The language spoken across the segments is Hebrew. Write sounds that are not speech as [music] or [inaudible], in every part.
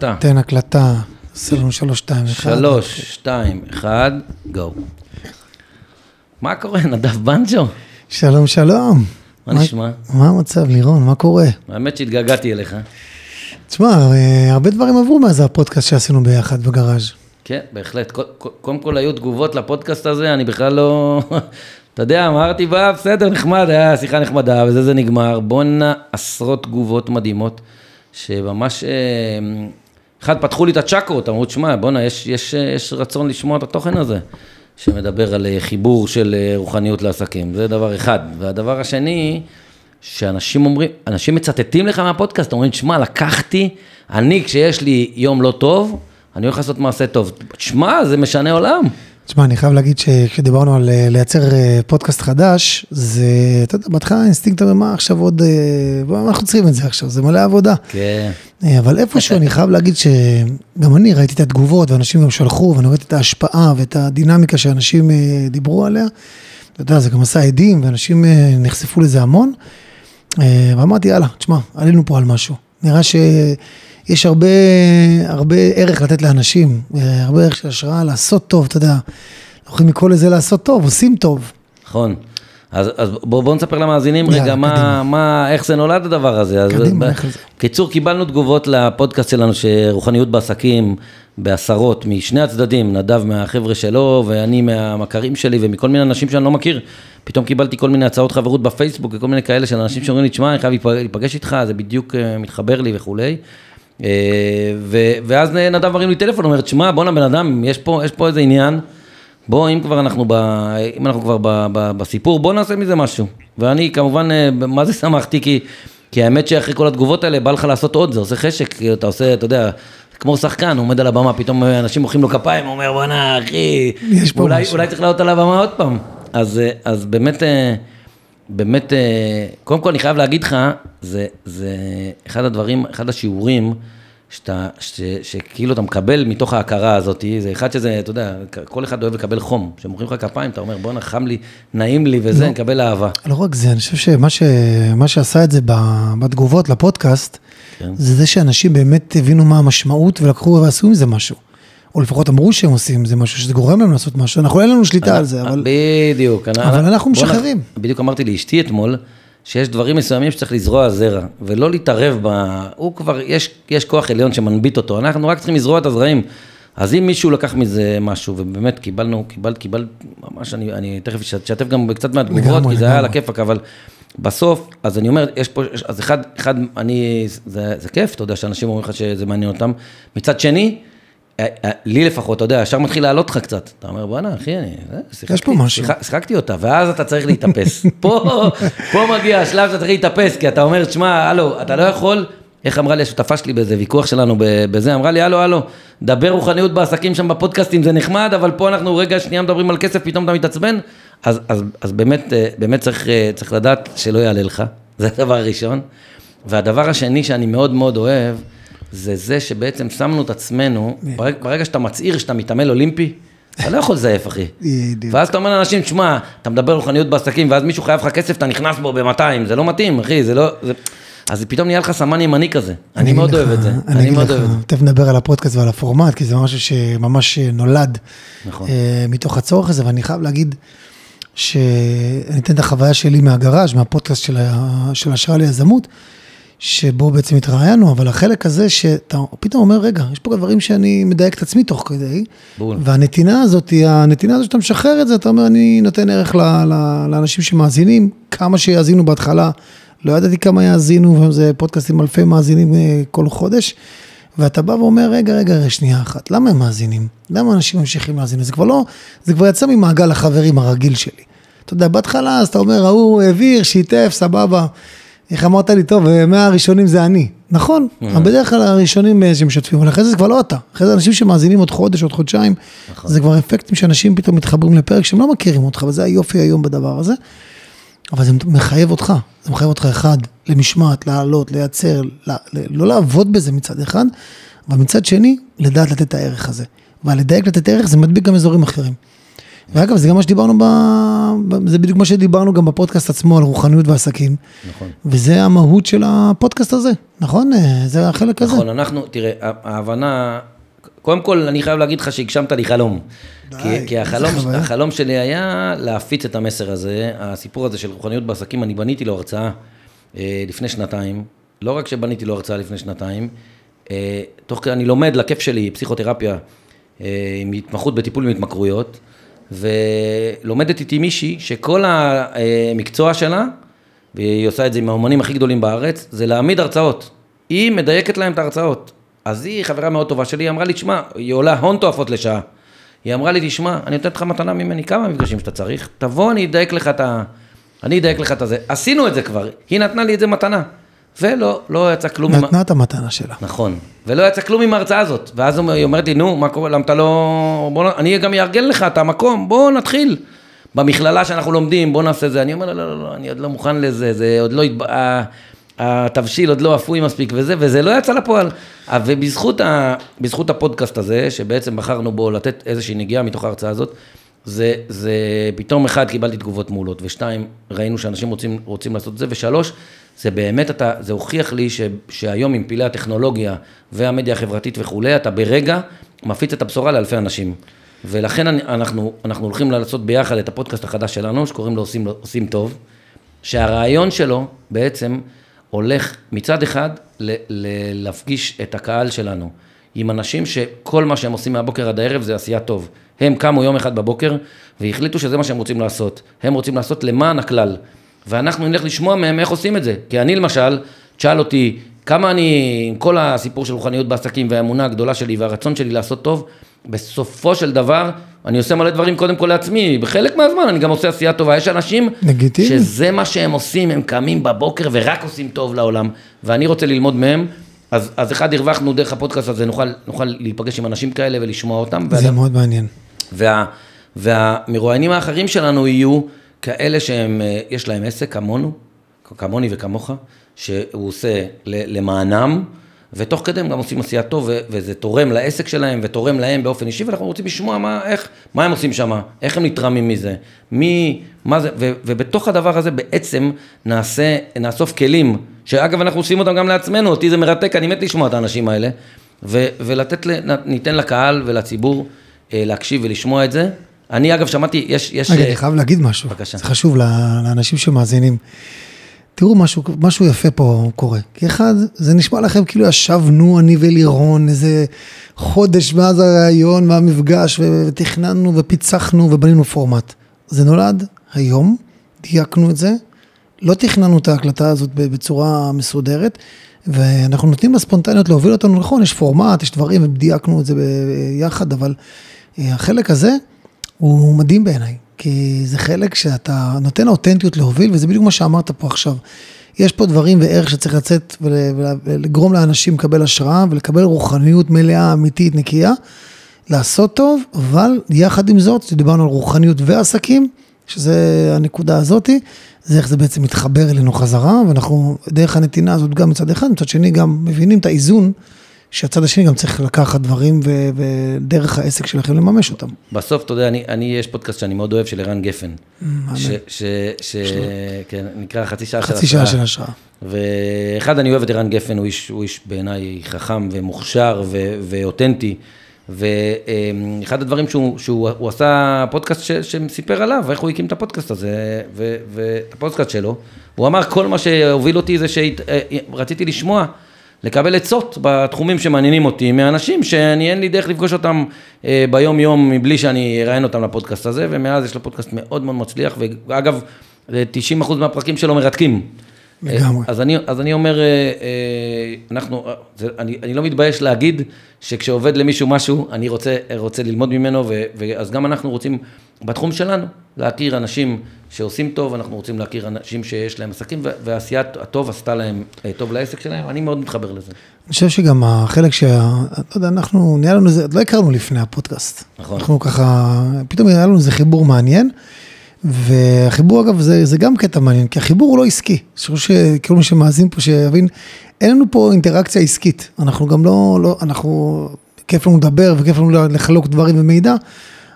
אתה. תן הקלטה, סלון שלוש, שתיים, אחד. שלוש, שתיים, אחד, גו. מה קורה, נדב בנג'ו? שלום, שלום. מה נשמע? מה המצב, לירון? מה קורה? האמת שהתגעגעתי אליך. תשמע, אה, הרבה דברים עברו מאז הפודקאסט שעשינו ביחד בגראז'. כן, בהחלט. קו- קו- קודם כל היו תגובות לפודקאסט הזה, אני בכלל לא... [laughs] אתה יודע, אמרתי, בא, בסדר, נחמד, היה שיחה נחמדה, וזה זה נגמר. בואנה, עשרות תגובות מדהימות, שממש... אחד, פתחו לי את הצ'קרות, אמרו, תשמע, בואנה, יש, יש, יש רצון לשמוע את התוכן הזה, שמדבר על אה, חיבור של אה, רוחניות לעסקים. זה דבר אחד. והדבר השני, שאנשים אומרים, אנשים מצטטים לך מהפודקאסט, אומרים, תשמע, לקחתי, אני, כשיש לי יום לא טוב, אני הולך לעשות מעשה טוב. תשמע, זה משנה עולם. תשמע, אני חייב להגיד שכשדיברנו על אה, לייצר אה, פודקאסט חדש, זה, אתה יודע, בהתחלה האינסטינקט אומר, מה עכשיו עוד, אה, מה אנחנו צריכים את זה עכשיו, זה מלא עבודה. כן. אבל איפשהו אני חייב להגיד שגם אני ראיתי את התגובות, ואנשים גם שלחו, ואני ראיתי את ההשפעה ואת הדינמיקה שאנשים דיברו עליה. אתה יודע, זה גם עשה הדים, ואנשים נחשפו לזה המון. ואמרתי, יאללה, תשמע, עלינו פה על משהו. נראה שיש הרבה, הרבה ערך לתת לאנשים, אה, הרבה ערך של השראה לעשות טוב, אתה יודע. אנחנו יכולים לקרוא לזה לעשות טוב, עושים טוב. נכון. אז, אז בואו בוא נספר למאזינים רגע מה. מה, איך זה נולד הדבר הזה. אז קדימה, ב-. קיצור, קיבלנו תגובות לפודקאסט שלנו, שרוחניות בעסקים, בעשרות, משני הצדדים, נדב מהחבר'ה שלו, ואני מהמכרים שלי, ומכל מיני אנשים שאני לא מכיר. פתאום קיבלתי כל מיני הצעות חברות בפייסבוק, וכל מיני כאלה של אנשים שאומרים לי, תשמע, אני חייב להיפ- להיפגש איתך, זה בדיוק אה, מתחבר לי וכולי. אה, ואז נדב מרים לי טלפון, אומר, תשמע, בואנה בן אדם, יש פה, יש פה איזה עניין. בוא, אם כבר אנחנו, ב, אם אנחנו כבר ב, ב, בסיפור, בוא נעשה מזה משהו. ואני כמובן, אה, מה זה [laughs] שמחתי? כי, כי האמת שאחרי כל התגובות האלה, בא לך לעשות עוד, זה עושה חשק, כי אתה עושה, אתה יודע, כמו שחקן, הוא עומד על הבמה, פתאום אה, אנשים מוחאים לו כפיים, הוא אומר, בואנה, אחי, אולי, משהו." אולי צריך לעלות על הבמה עוד פעם. אז, אז באמת, באמת, אה, קודם כל אני חייב להגיד לך, זה, זה אחד הדברים, אחד השיעורים, שאתה, ש, שכאילו אתה מקבל מתוך ההכרה הזאת, זה אחד שזה, אתה יודע, כל אחד אוהב לקבל חום. כשמוחאים לך כפיים, אתה אומר, בואנה, חם לי, נעים לי וזה, לא. נקבל אהבה. לא רק זה, אני חושב שמה ש... שעשה את זה בתגובות לפודקאסט, כן. זה זה שאנשים באמת הבינו מה המשמעות ולקחו ועשו עם זה משהו. או לפחות אמרו שהם עושים זה משהו, שזה גורם להם לעשות משהו. אנחנו אין לנו שליטה על זה, אבל... בדיוק. אבל אנחנו משחררים. בדיוק אמרתי לאשתי אתמול, שיש דברים מסוימים שצריך לזרוע זרע, ולא להתערב ב... הוא כבר, יש, יש כוח עליון שמנביט אותו, אנחנו רק צריכים לזרוע את הזרעים. אז אם מישהו לקח מזה משהו, ובאמת קיבלנו, קיבלת, קיבלת, ממש, אני, אני תכף אשתף גם קצת מהתגובות, לגמרי, כי זה היה על לגמרי. הכיפאק, אבל בסוף, אז אני אומר, יש פה, אז אחד, אחד, אני, זה, זה כיף, אתה יודע, שאנשים אומרים לך שזה מעניין אותם. מצד שני, אה, אה, לי לפחות, אתה יודע, ישר מתחיל לעלות לך קצת. אתה אומר, בואנה, אחי, אני... אה, שיחקתי, פה משהו. שיחק- שיחקתי אותה, ואז אתה צריך להתאפס. [laughs] פה, פה מגיע השלב שאתה צריך להתאפס, כי אתה אומר, תשמע, הלו, אתה לא יכול... איך אמרה לי השותפה שלי באיזה ויכוח שלנו בזה, אמרה לי, הלו, הלו, דבר רוחניות בעסקים שם בפודקאסטים, זה נחמד, אבל פה אנחנו רגע שנייה מדברים על כסף, פתאום אתה מתעצבן. אז, אז, אז באמת, אה, באמת צריך, אה, צריך לדעת שלא יעלה לך, זה הדבר הראשון. והדבר השני שאני מאוד מאוד אוהב, זה זה שבעצם שמנו את עצמנו, ברגע, ברגע שאתה מצהיר שאתה מתעמל אולימפי, אתה לא יכול לזייף, אחי. בדיוק. ואז אתה אומר לאנשים, שמע, אתה מדבר רוחניות בעסקים, ואז מישהו חייב לך כסף, אתה נכנס בו ב-200, זה לא מתאים, אחי, זה לא... זה... אז פתאום נהיה לך סמן ימני כזה. אני מאוד אוהב את זה. אני מאוד אוהב את זה. תכף נדבר על הפודקאסט ועל הפורמט, כי זה משהו שממש נולד נכון. אה, מתוך הצורך הזה, ואני חייב להגיד שאני אתן את החוויה שלי מהגראז', מהפודקאסט של השראה ליזמות, שבו בעצם התראיינו, אבל החלק הזה שאתה פתאום אומר, רגע, יש פה דברים שאני מדייק את עצמי תוך כדי, בול. והנתינה הזאת, הנתינה הזאת שאתה משחרר את זה, אתה אומר, אני נותן ערך ל, ל, לאנשים שמאזינים, כמה שיאזינו בהתחלה, לא ידעתי כמה יאזינו, וזה פודקאסט עם אלפי מאזינים אה, כל חודש, ואתה בא ואומר, רגע, רגע, רגע, שנייה אחת, למה הם מאזינים? למה אנשים ממשיכים להאזין? זה כבר לא, זה כבר יצא ממעגל החברים הרגיל שלי. אתה יודע, בהתחלה, אז אתה אומר, ההוא העביר, שיתף, סבבה. איך אמרת לי, טוב, אה, מאה הראשונים זה אני. נכון, אבל בדרך כלל הראשונים אה, שמשתפים, אבל אחרי זה זה כבר לא אתה. אחרי זה אנשים שמאזינים עוד חודש, עוד חודשיים, זה כבר אפקטים שאנשים פתאום מתחברים לפרק שהם לא מכירים אותך, וזה היופי היום בדבר הזה. אבל זה מחייב אותך, זה מחייב אותך אחד, למשמעת, לעלות, לייצר, ל- ל- לא לעבוד בזה מצד אחד, אבל מצד שני, לדעת לתת את הערך הזה. ועל לדייק לתת ערך זה מדביק גם אזורים אחרים. ואגב, זה גם מה שדיברנו, ב... זה בדיוק מה שדיברנו גם בפודקאסט עצמו על רוחניות ועסקים. נכון. וזה המהות של הפודקאסט הזה, נכון? אה, זה החלק הזה. נכון, אנחנו, תראה, ההבנה, קודם כל אני חייב להגיד לך שהגשמת לי חלום. כי, כי החלום. החלום שלי היה להפיץ את המסר הזה, הסיפור הזה של רוחניות בעסקים, אני בניתי לו הרצאה אה, לפני שנתיים, לא רק שבניתי לו הרצאה לפני שנתיים, אה, תוך כדי אני לומד לכיף שלי פסיכותרפיה עם התמחות בטיפול בהתמכרויות, ולומדת איתי מישהי שכל המקצוע שלה, והיא עושה את זה עם האומנים הכי גדולים בארץ, זה להעמיד הרצאות. היא מדייקת להם את ההרצאות. אז היא חברה מאוד טובה שלי, היא אמרה לי, תשמע, היא עולה הון תועפות לשעה. היא אמרה לי, תשמע, אני נותנת לך מתנה ממני כמה מפגשים שאתה צריך, תבוא, אני אדייק לך את ה... אני אדייק לך את הזה. עשינו את זה כבר, היא נתנה לי את זה מתנה. ולא, לא יצא כלום עם... נתנה את המתנה שלה. נכון. ולא יצא כלום עם ההרצאה הזאת. ואז היא אומרת לי, נו, מה קורה, למה אתה לא... בוא, נ- אני גם אארגן לך את המקום, בוא נתחיל. במכללה שאנחנו לומדים, בוא נעשה זה. אני אומר, לא, לא, לא, לא, אני עוד לא מוכן לזה, זה עוד לא... התבשיל עוד לא אפוי מספיק וזה, וזה לא יצא לפועל. אה, ובזכות ה... הפודקאסט הזה, שבעצם בחרנו בו לתת איזושהי נגיעה מתוך ההרצאה הזאת, זה, זה פתאום אחד קיבלתי תגובות מעולות, ושתיים, ראינו שאנשים רוצים, רוצים לעשות את זה, ושלוש, זה באמת אתה, זה הוכיח לי ש, שהיום עם פעילי הטכנולוגיה והמדיה החברתית וכולי, אתה ברגע מפיץ את הבשורה לאלפי אנשים. ולכן אני, אנחנו, אנחנו הולכים לעשות ביחד את הפודקאסט החדש שלנו, שקוראים לו עושים, עושים טוב, שהרעיון שלו בעצם הולך מצד אחד ל, ל, להפגיש את הקהל שלנו עם אנשים שכל מה שהם עושים מהבוקר עד הערב זה עשייה טוב. הם קמו יום אחד בבוקר והחליטו שזה מה שהם רוצים לעשות. הם רוצים לעשות למען הכלל. ואנחנו נלך לשמוע מהם איך עושים את זה. כי אני למשל, תשאל אותי, כמה אני, עם כל הסיפור של רוחניות בעסקים והאמונה הגדולה שלי והרצון שלי לעשות טוב, בסופו של דבר, אני עושה מלא דברים קודם כל לעצמי, בחלק מהזמן אני גם עושה עשייה טובה. יש אנשים לגיטימי. שזה מה שהם עושים, הם קמים בבוקר ורק עושים טוב לעולם, ואני רוצה ללמוד מהם. אז, אז אחד, הרווחנו דרך הפודקאסט הזה, נוכל, נוכל להיפגש עם אנשים כאלה ולשמוע אותם. זה מאוד מעניין. וה, והמרואיינים האחרים שלנו יהיו כאלה שהם, אה, יש להם עסק כמונו, כמוני וכמוך, שהוא עושה למענם, ותוך כדי הם גם עושים עשייה טוב, וזה תורם לעסק שלהם ותורם להם באופן אישי, ואנחנו רוצים לשמוע מה, איך, מה הם עושים שם, איך הם נתרמים מזה, מי, מה זה, ו- ובתוך הדבר הזה בעצם נעשה, נאסוף כלים, שאגב אנחנו עושים אותם גם לעצמנו, אותי זה מרתק, אני מת לשמוע את האנשים האלה, ו- ולתת, ניתן לקהל ולציבור אה, להקשיב ולשמוע את זה. אני אגב שמעתי, יש, יש... רגע, אה, אני חייב להגיד משהו. בבקשה. זה חשוב לאנשים שמאזינים. תראו, משהו, משהו יפה פה קורה. כי אחד, זה נשמע לכם כאילו ישבנו אני ולירון איזה חודש מאז הראיון והמפגש, ותכננו ופיצחנו ובנינו פורמט. זה נולד היום, דייקנו את זה, לא תכננו את ההקלטה הזאת בצורה מסודרת, ואנחנו נותנים לספונטניות להוביל אותנו נכון, יש פורמט, יש דברים, ודייקנו את זה ביחד, אבל אה, החלק הזה הוא מדהים בעיניי, כי זה חלק שאתה נותן אותנטיות להוביל, וזה בדיוק מה שאמרת פה עכשיו. יש פה דברים וערך שצריך לצאת ול- ול- ולגרום לאנשים לקבל השראה ולקבל רוחניות מלאה, אמיתית, נקייה, לעשות טוב, אבל יחד עם זאת, דיברנו על רוחניות ועסקים, שזה הנקודה הזאתי, זה איך זה בעצם מתחבר אלינו חזרה, ואנחנו דרך הנתינה הזאת גם מצד אחד, מצד שני גם מבינים את האיזון, שהצד השני גם צריך לקחת דברים ו- ודרך העסק שלכם לממש אותם. בסוף, אתה יודע, אני, אני, יש פודקאסט שאני מאוד אוהב של ערן גפן. ש, ש, ש, כן, נקרא חצי שעה של חצי שעה של השראה. ואחד, אני אוהב את ערן גפן, הוא איש, הוא איש בעיניי חכם ומוכשר ו, ואותנטי. ואחד הדברים שהוא, שהוא הוא עשה פודקאסט ש, שסיפר עליו, איך הוא הקים את הפודקאסט הזה, ואת הפודקאסט שלו, הוא אמר, כל מה שהוביל אותי זה שרציתי לשמוע, לקבל עצות בתחומים שמעניינים אותי, מאנשים שאני אין לי דרך לפגוש אותם אה, ביום יום מבלי שאני אראיין אותם לפודקאסט הזה, ומאז יש לו פודקאסט מאוד מאוד מצליח, ואגב, 90% מהפרקים שלו מרתקים. לגמרי. אז אני, אז אני אומר, אה, אה, אנחנו, אה, זה, אני, אני לא מתבייש להגיד שכשעובד למישהו משהו, אני רוצה, רוצה ללמוד ממנו, ו, ואז גם אנחנו רוצים, בתחום שלנו, להכיר אנשים שעושים טוב, אנחנו רוצים להכיר אנשים שיש להם עסקים, ו- והעשייה הטוב עשתה להם אה, טוב לעסק שלהם, אני מאוד מתחבר לזה. אני חושב שגם החלק שה... לא יודע, אנחנו, נהיה לנו איזה, לא הכרנו לפני הפודקאסט. נכון. אנחנו ככה, פתאום היה לנו איזה חיבור מעניין, והחיבור אגב זה, זה גם קטע מעניין, כי החיבור הוא לא עסקי. אני חושב שכל מי שמאזין פה שיבין, אין לנו פה אינטראקציה עסקית. אנחנו גם לא, לא אנחנו, כיף לנו לדבר וכיף לנו לחלוק דברים ומידע,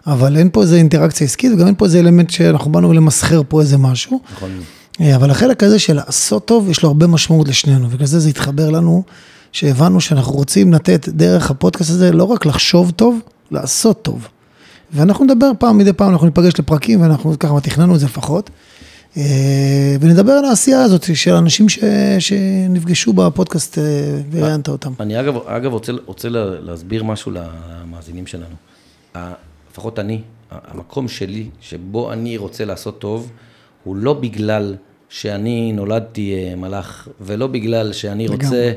אבל אין פה איזה אינטראקציה עסקית, וגם אין פה איזה אלמנט שאנחנו באנו למסחר פה איזה משהו. נכון. אה, אבל החלק הזה של לעשות טוב, יש לו הרבה משמעות לשנינו, בגלל זה זה התחבר לנו, שהבנו שאנחנו רוצים לתת דרך הפודקאסט הזה לא רק לחשוב טוב, לעשות טוב. ואנחנו נדבר פעם, מדי פעם אנחנו ניפגש לפרקים, ואנחנו ככה תכננו את זה לפחות. אה, ונדבר על העשייה הזאת של אנשים ש, שנפגשו בפודקאסט אה, וראיינת אותם. אני אגב, אגב רוצה, רוצה לה- להסביר משהו למאזינים שלנו. לפחות אני, המקום שלי, שבו אני רוצה לעשות טוב, הוא לא בגלל שאני נולדתי אה, מלאך, ולא בגלל שאני רוצה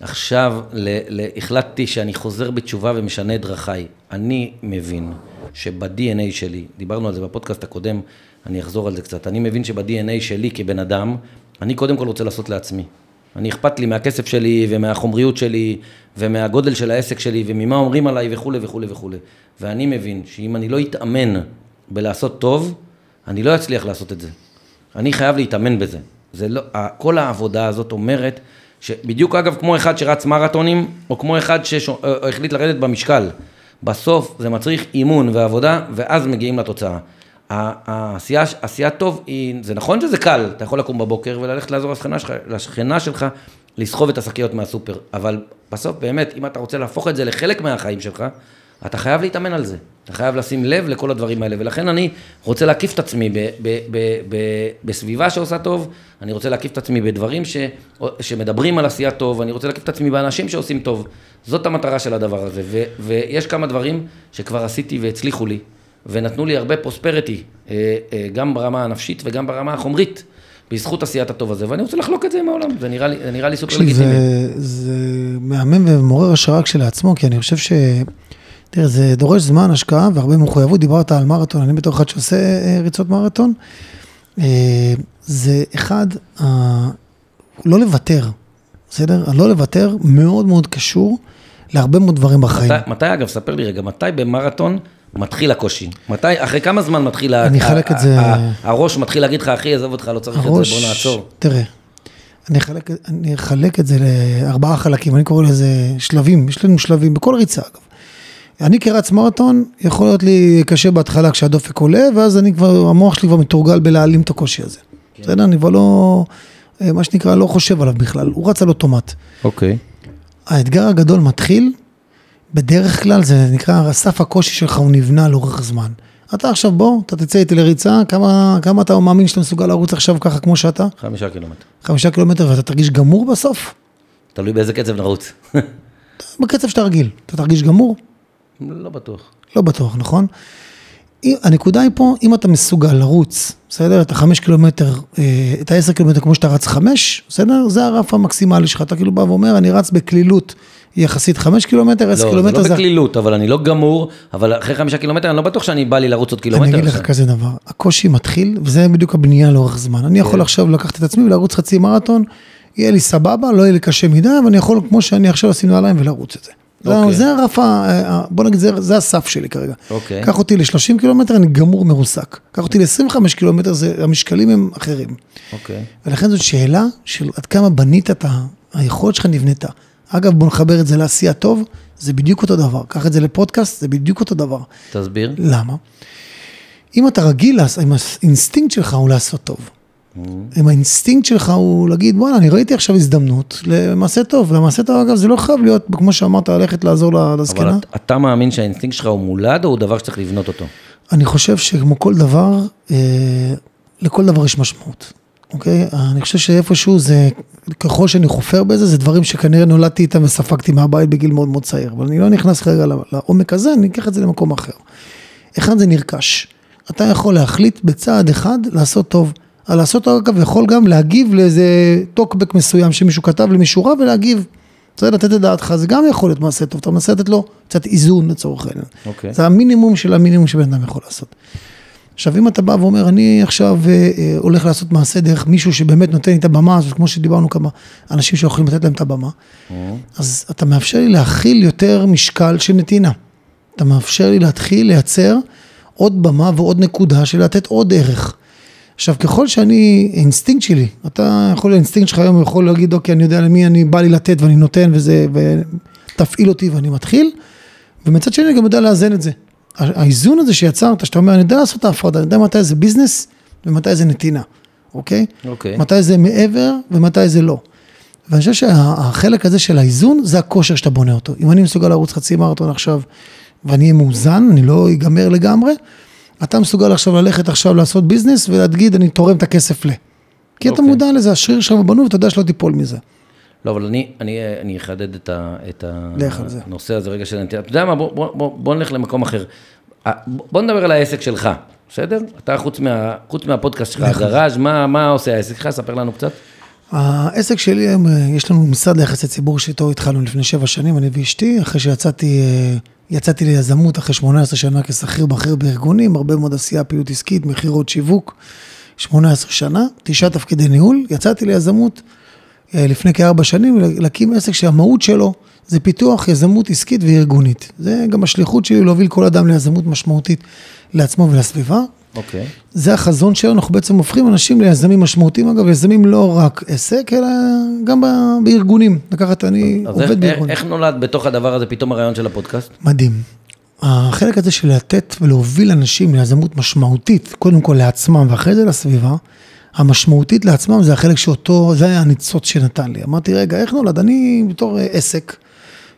עכשיו, ל, ל, החלטתי שאני חוזר בתשובה ומשנה את דרכיי. אני מבין שב-DNA שלי, דיברנו על זה בפודקאסט הקודם, אני אחזור על זה קצת, אני מבין שב-DNA שלי כבן אדם, אני קודם כל רוצה לעשות לעצמי. אני אכפת לי מהכסף שלי ומהחומריות שלי ומהגודל של העסק שלי וממה אומרים עליי וכולי וכולי וכולי. ואני מבין שאם אני לא אתאמן בלעשות טוב, אני לא אצליח לעשות את זה. אני חייב להתאמן בזה. זה לא, כל העבודה הזאת אומרת, שבדיוק אגב כמו אחד שרץ מרתונים, או כמו אחד שהחליט לרדת במשקל, בסוף זה מצריך אימון ועבודה, ואז מגיעים לתוצאה. העשייה, עשייה טוב, היא, זה נכון שזה קל, אתה יכול לקום בבוקר וללכת לעזור לשכנה שלך, לשכנה שלך לסחוב את השקיות מהסופר, אבל בסוף באמת, אם אתה רוצה להפוך את זה לחלק מהחיים שלך, אתה חייב להתאמן על זה, אתה חייב לשים לב לכל הדברים האלה, ולכן אני רוצה להקיף את עצמי ב, ב, ב, בסביבה שעושה טוב, אני רוצה להקיף את עצמי בדברים ש, שמדברים על עשייה טוב, אני רוצה להקיף את עצמי באנשים שעושים טוב, זאת המטרה של הדבר הזה, ו, ויש כמה דברים שכבר עשיתי והצליחו לי, ונתנו לי הרבה פרוספריטי, אה, אה, גם ברמה הנפשית וגם ברמה החומרית, בזכות עשיית הטוב הזה, ואני רוצה לחלוק את זה עם העולם, זה נראה לי, זה נראה לי סופר לגיטימי. זה, זה מהמם ומעורר השראה כשלעצמו, כי אני חושב ש... תראה, זה דורש זמן, השקעה והרבה מחויבות. דיברת על מרתון, אני בתור אחד שעושה אה, ריצות מרתון. זה אחד, ה- לא לוותר, בסדר? הלא לוותר מאוד מאוד קשור להרבה מאוד דברים בחיים. מתי, מתי, אגב, ספר לי רגע, מתי במרתון מתחיל הקושי? מתי, אחרי כמה זמן מתחיל... ה- אני ה- אחלק את זה- הראש מתחיל להגיד לך, אחי, עזוב אותך, לא צריך את זה, בוא נעצור. תראה, אני אחלק, אני אחלק את זה לארבעה חלקים, אני קורא לזה שלבים, יש לנו שלבים בכל ריצה אגב. אני כרץ מרתון, יכול להיות לי קשה בהתחלה כשהדופק עולה, ואז אני כבר, המוח שלי כבר מתורגל בלהעלים את הקושי הזה. בסדר? אני כבר לא, אה, מה שנקרא, לא חושב עליו בכלל, הוא רץ על אוטומט. אוקיי. האתגר הגדול מתחיל, בדרך כלל זה נקרא, סף הקושי שלך הוא נבנה לאורך זמן. אתה עכשיו בוא, אתה תצא איתי לריצה, כמה, כמה אתה מאמין שאתה מסוגל לרוץ עכשיו ככה כמו שאתה? חמישה קילומטר. חמישה קילומטר ואתה תרגיש גמור בסוף? תלוי באיזה קצב נרוץ. [laughs] בקצב שאתה רגיל, אתה תרגיש גמור? לא בטוח. לא בטוח, נכון? הנקודה היא פה, אם אתה מסוגל לרוץ, בסדר? את החמש קילומטר, אה, את העשר קילומטר כמו שאתה רץ חמש, בסדר? זה הרף המקסימלי שלך, אתה כאילו בא ואומר, אני רץ בקלילות יחסית חמש קילומטר, עשר לא, קילומטר לא זה... בקלילות, אבל אני לא גמור, אבל אחרי חמישה קילומטר אני לא בטוח שאני בא לי לרוץ עוד קילומטר. אני אגיד לך. כזה דבר, הקושי מתחיל, וזה בדיוק הבנייה לאורך זמן. אני יכול כן. עכשיו לקחת את עצמי ולרוץ חצי מרתון, יהיה לי סבבה, לא יהיה לי קשה מדי, אבל אני יכול, כמו שאני עכשיו עשינו עליהם, ולרוץ את זה. זה- אוקיי. זה הרף, ה- בוא נגיד, זה- זה הסף שלי כרגע. אוקיי. קח אותי ל-30 קילומטר, אני גמור מרוסק. קח אותי ל-25 קילומטר, זה- המשקלים הם אחרים. אוקיי. ולכן זאת שאלה של עד כמה בנית את. היכולת שלך נבנתה. אגב, בוא נחבר את זה לעשייה טוב, זה בדיוק אותו דבר. קח את זה לפודקאסט, זה בדיוק אותו דבר. תסביר. למה? אם אתה רגיל, אם האינסטינקט שלך הוא לעשות טוב. אם האינסטינקט שלך הוא להגיד, וואלה, אני ראיתי עכשיו הזדמנות למעשה טוב. למעשה טוב, אגב, זה לא חייב להיות, כמו שאמרת, ללכת לעזור אבל לזקנה. אתה- אתה מאמין שהאינסטינקט שלך הוא מולד, או הוא דבר שצריך לבנות אותו? אני חושב שכמו כל דבר, אה, לכל דבר יש משמעות, אוקיי? אני חושב שאיפשהו זה, ככל שאני חופר בזה, זה דברים שכנראה נולדתי איתם וספגתי מהבית בגיל מאוד מאוד צעיר. אבל אני לא נכנס כרגע לעומק הזה, אני אקח את זה למקום אחר. אחד זה נרכש. אתה יכול להחליט בצעד אחד לעשות טוב. על לעשות טוב, אגב, יכול גם להגיב לאיזה טוקבק מסוים שמישהו כתב למישהו רע ולהגיב. צריך לתת את דעתך, זה גם יכול להיות מעשה טוב, אתה מנסה לתת לו קצת איזון לצורך העניין. אוקיי. זה המינימום של המינימום שבן אדם יכול לעשות. עכשיו, אם אתה בא ואומר, אני עכשיו אה, אה, הולך לעשות מעשה דרך מישהו שבאמת נותן לי את הבמה הזאת, כמו שדיברנו כמה אנשים שיכולים לתת להם את הבמה, אז אתה מאפשר לי להכיל יותר משקל של נתינה. אתה מאפשר לי להתחיל לייצר עוד במה ועוד נקודה של לתת עוד ערך. עכשיו, ככל שאני, אינסטינקט שלי, אתה יכול, האינסטינקט שלך היום יכול להגיד, אוקיי, אני יודע למי אני בא לי לתת ואני נותן וזה, ותפעיל אותי ואני מתחיל, ומצד שני אני גם יודע לאזן את זה. האיזון הזה שיצרת, שאתה אומר, אני יודע לעשות את ההפרדה, אני יודע מתי זה ביזנס ומתי זה נתינה, אוקיי? אוקיי. מתי זה מעבר ומתי זה לא. ואני חושב שהחלק הזה של האיזון, זה הכושר שאתה בונה אותו. אם אני מסוגל לרוץ חצי מרתון עכשיו, ואני אהיה מאוזן, אני לא אגמר לגמרי, אתה מסוגל עכשיו ללכת עכשיו לעשות ביזנס ולהגיד, אני תורם את הכסף ל. כי אתה אוקיי. מודע לזה, השריר שלך בנו ואתה יודע שלא תיפול מזה. לא, אבל אני, אני, אני אחדד את, ה, את. הנושא הזה רגע של הנטייה. אתה יודע מה, בוא, בוא, בוא, בוא נלך למקום אחר. בוא נדבר על העסק שלך, בסדר? אתה חוץ, מה, חוץ מהפודקאסט שלך, הגראז', מה, מה עושה העסק שלך? ספר לנו קצת. העסק שלי, אה, יש לנו משרד ליחסי ציבור שאיתו התחלנו לפני שבע שנים, אני ואשתי, אחרי שיצאתי אה, יצאתי ליזמות אחרי 18 שנה כשכיר בכיר בארגונים, הרבה מאוד עשייה, פעילות עסקית, מכירות, שיווק, 18 שנה, תשעה תפקידי ניהול, יצאתי ליזמות לפני כארבע שנים, להקים עסק שהמהות שלו זה פיתוח יזמות עסקית וארגונית. זה גם השליחות שלי להוביל כל אדם ליזמות משמעותית לעצמו ולסביבה. אוקיי. זה החזון שלנו, אנחנו בעצם הופכים אנשים ליזמים משמעותיים, אגב, יזמים לא רק עסק, אלא גם בארגונים. לקחת, אני עובד איך, בארגונים. איך נולד בתוך הדבר הזה פתאום הרעיון של הפודקאסט? מדהים. החלק הזה של לתת ולהוביל אנשים ליזמות משמעותית, קודם כל לעצמם ואחרי זה לסביבה, המשמעותית לעצמם זה החלק שאותו, זה היה הניצוץ שנתן לי. אמרתי, רגע, איך נולד? אני בתור אה, עסק,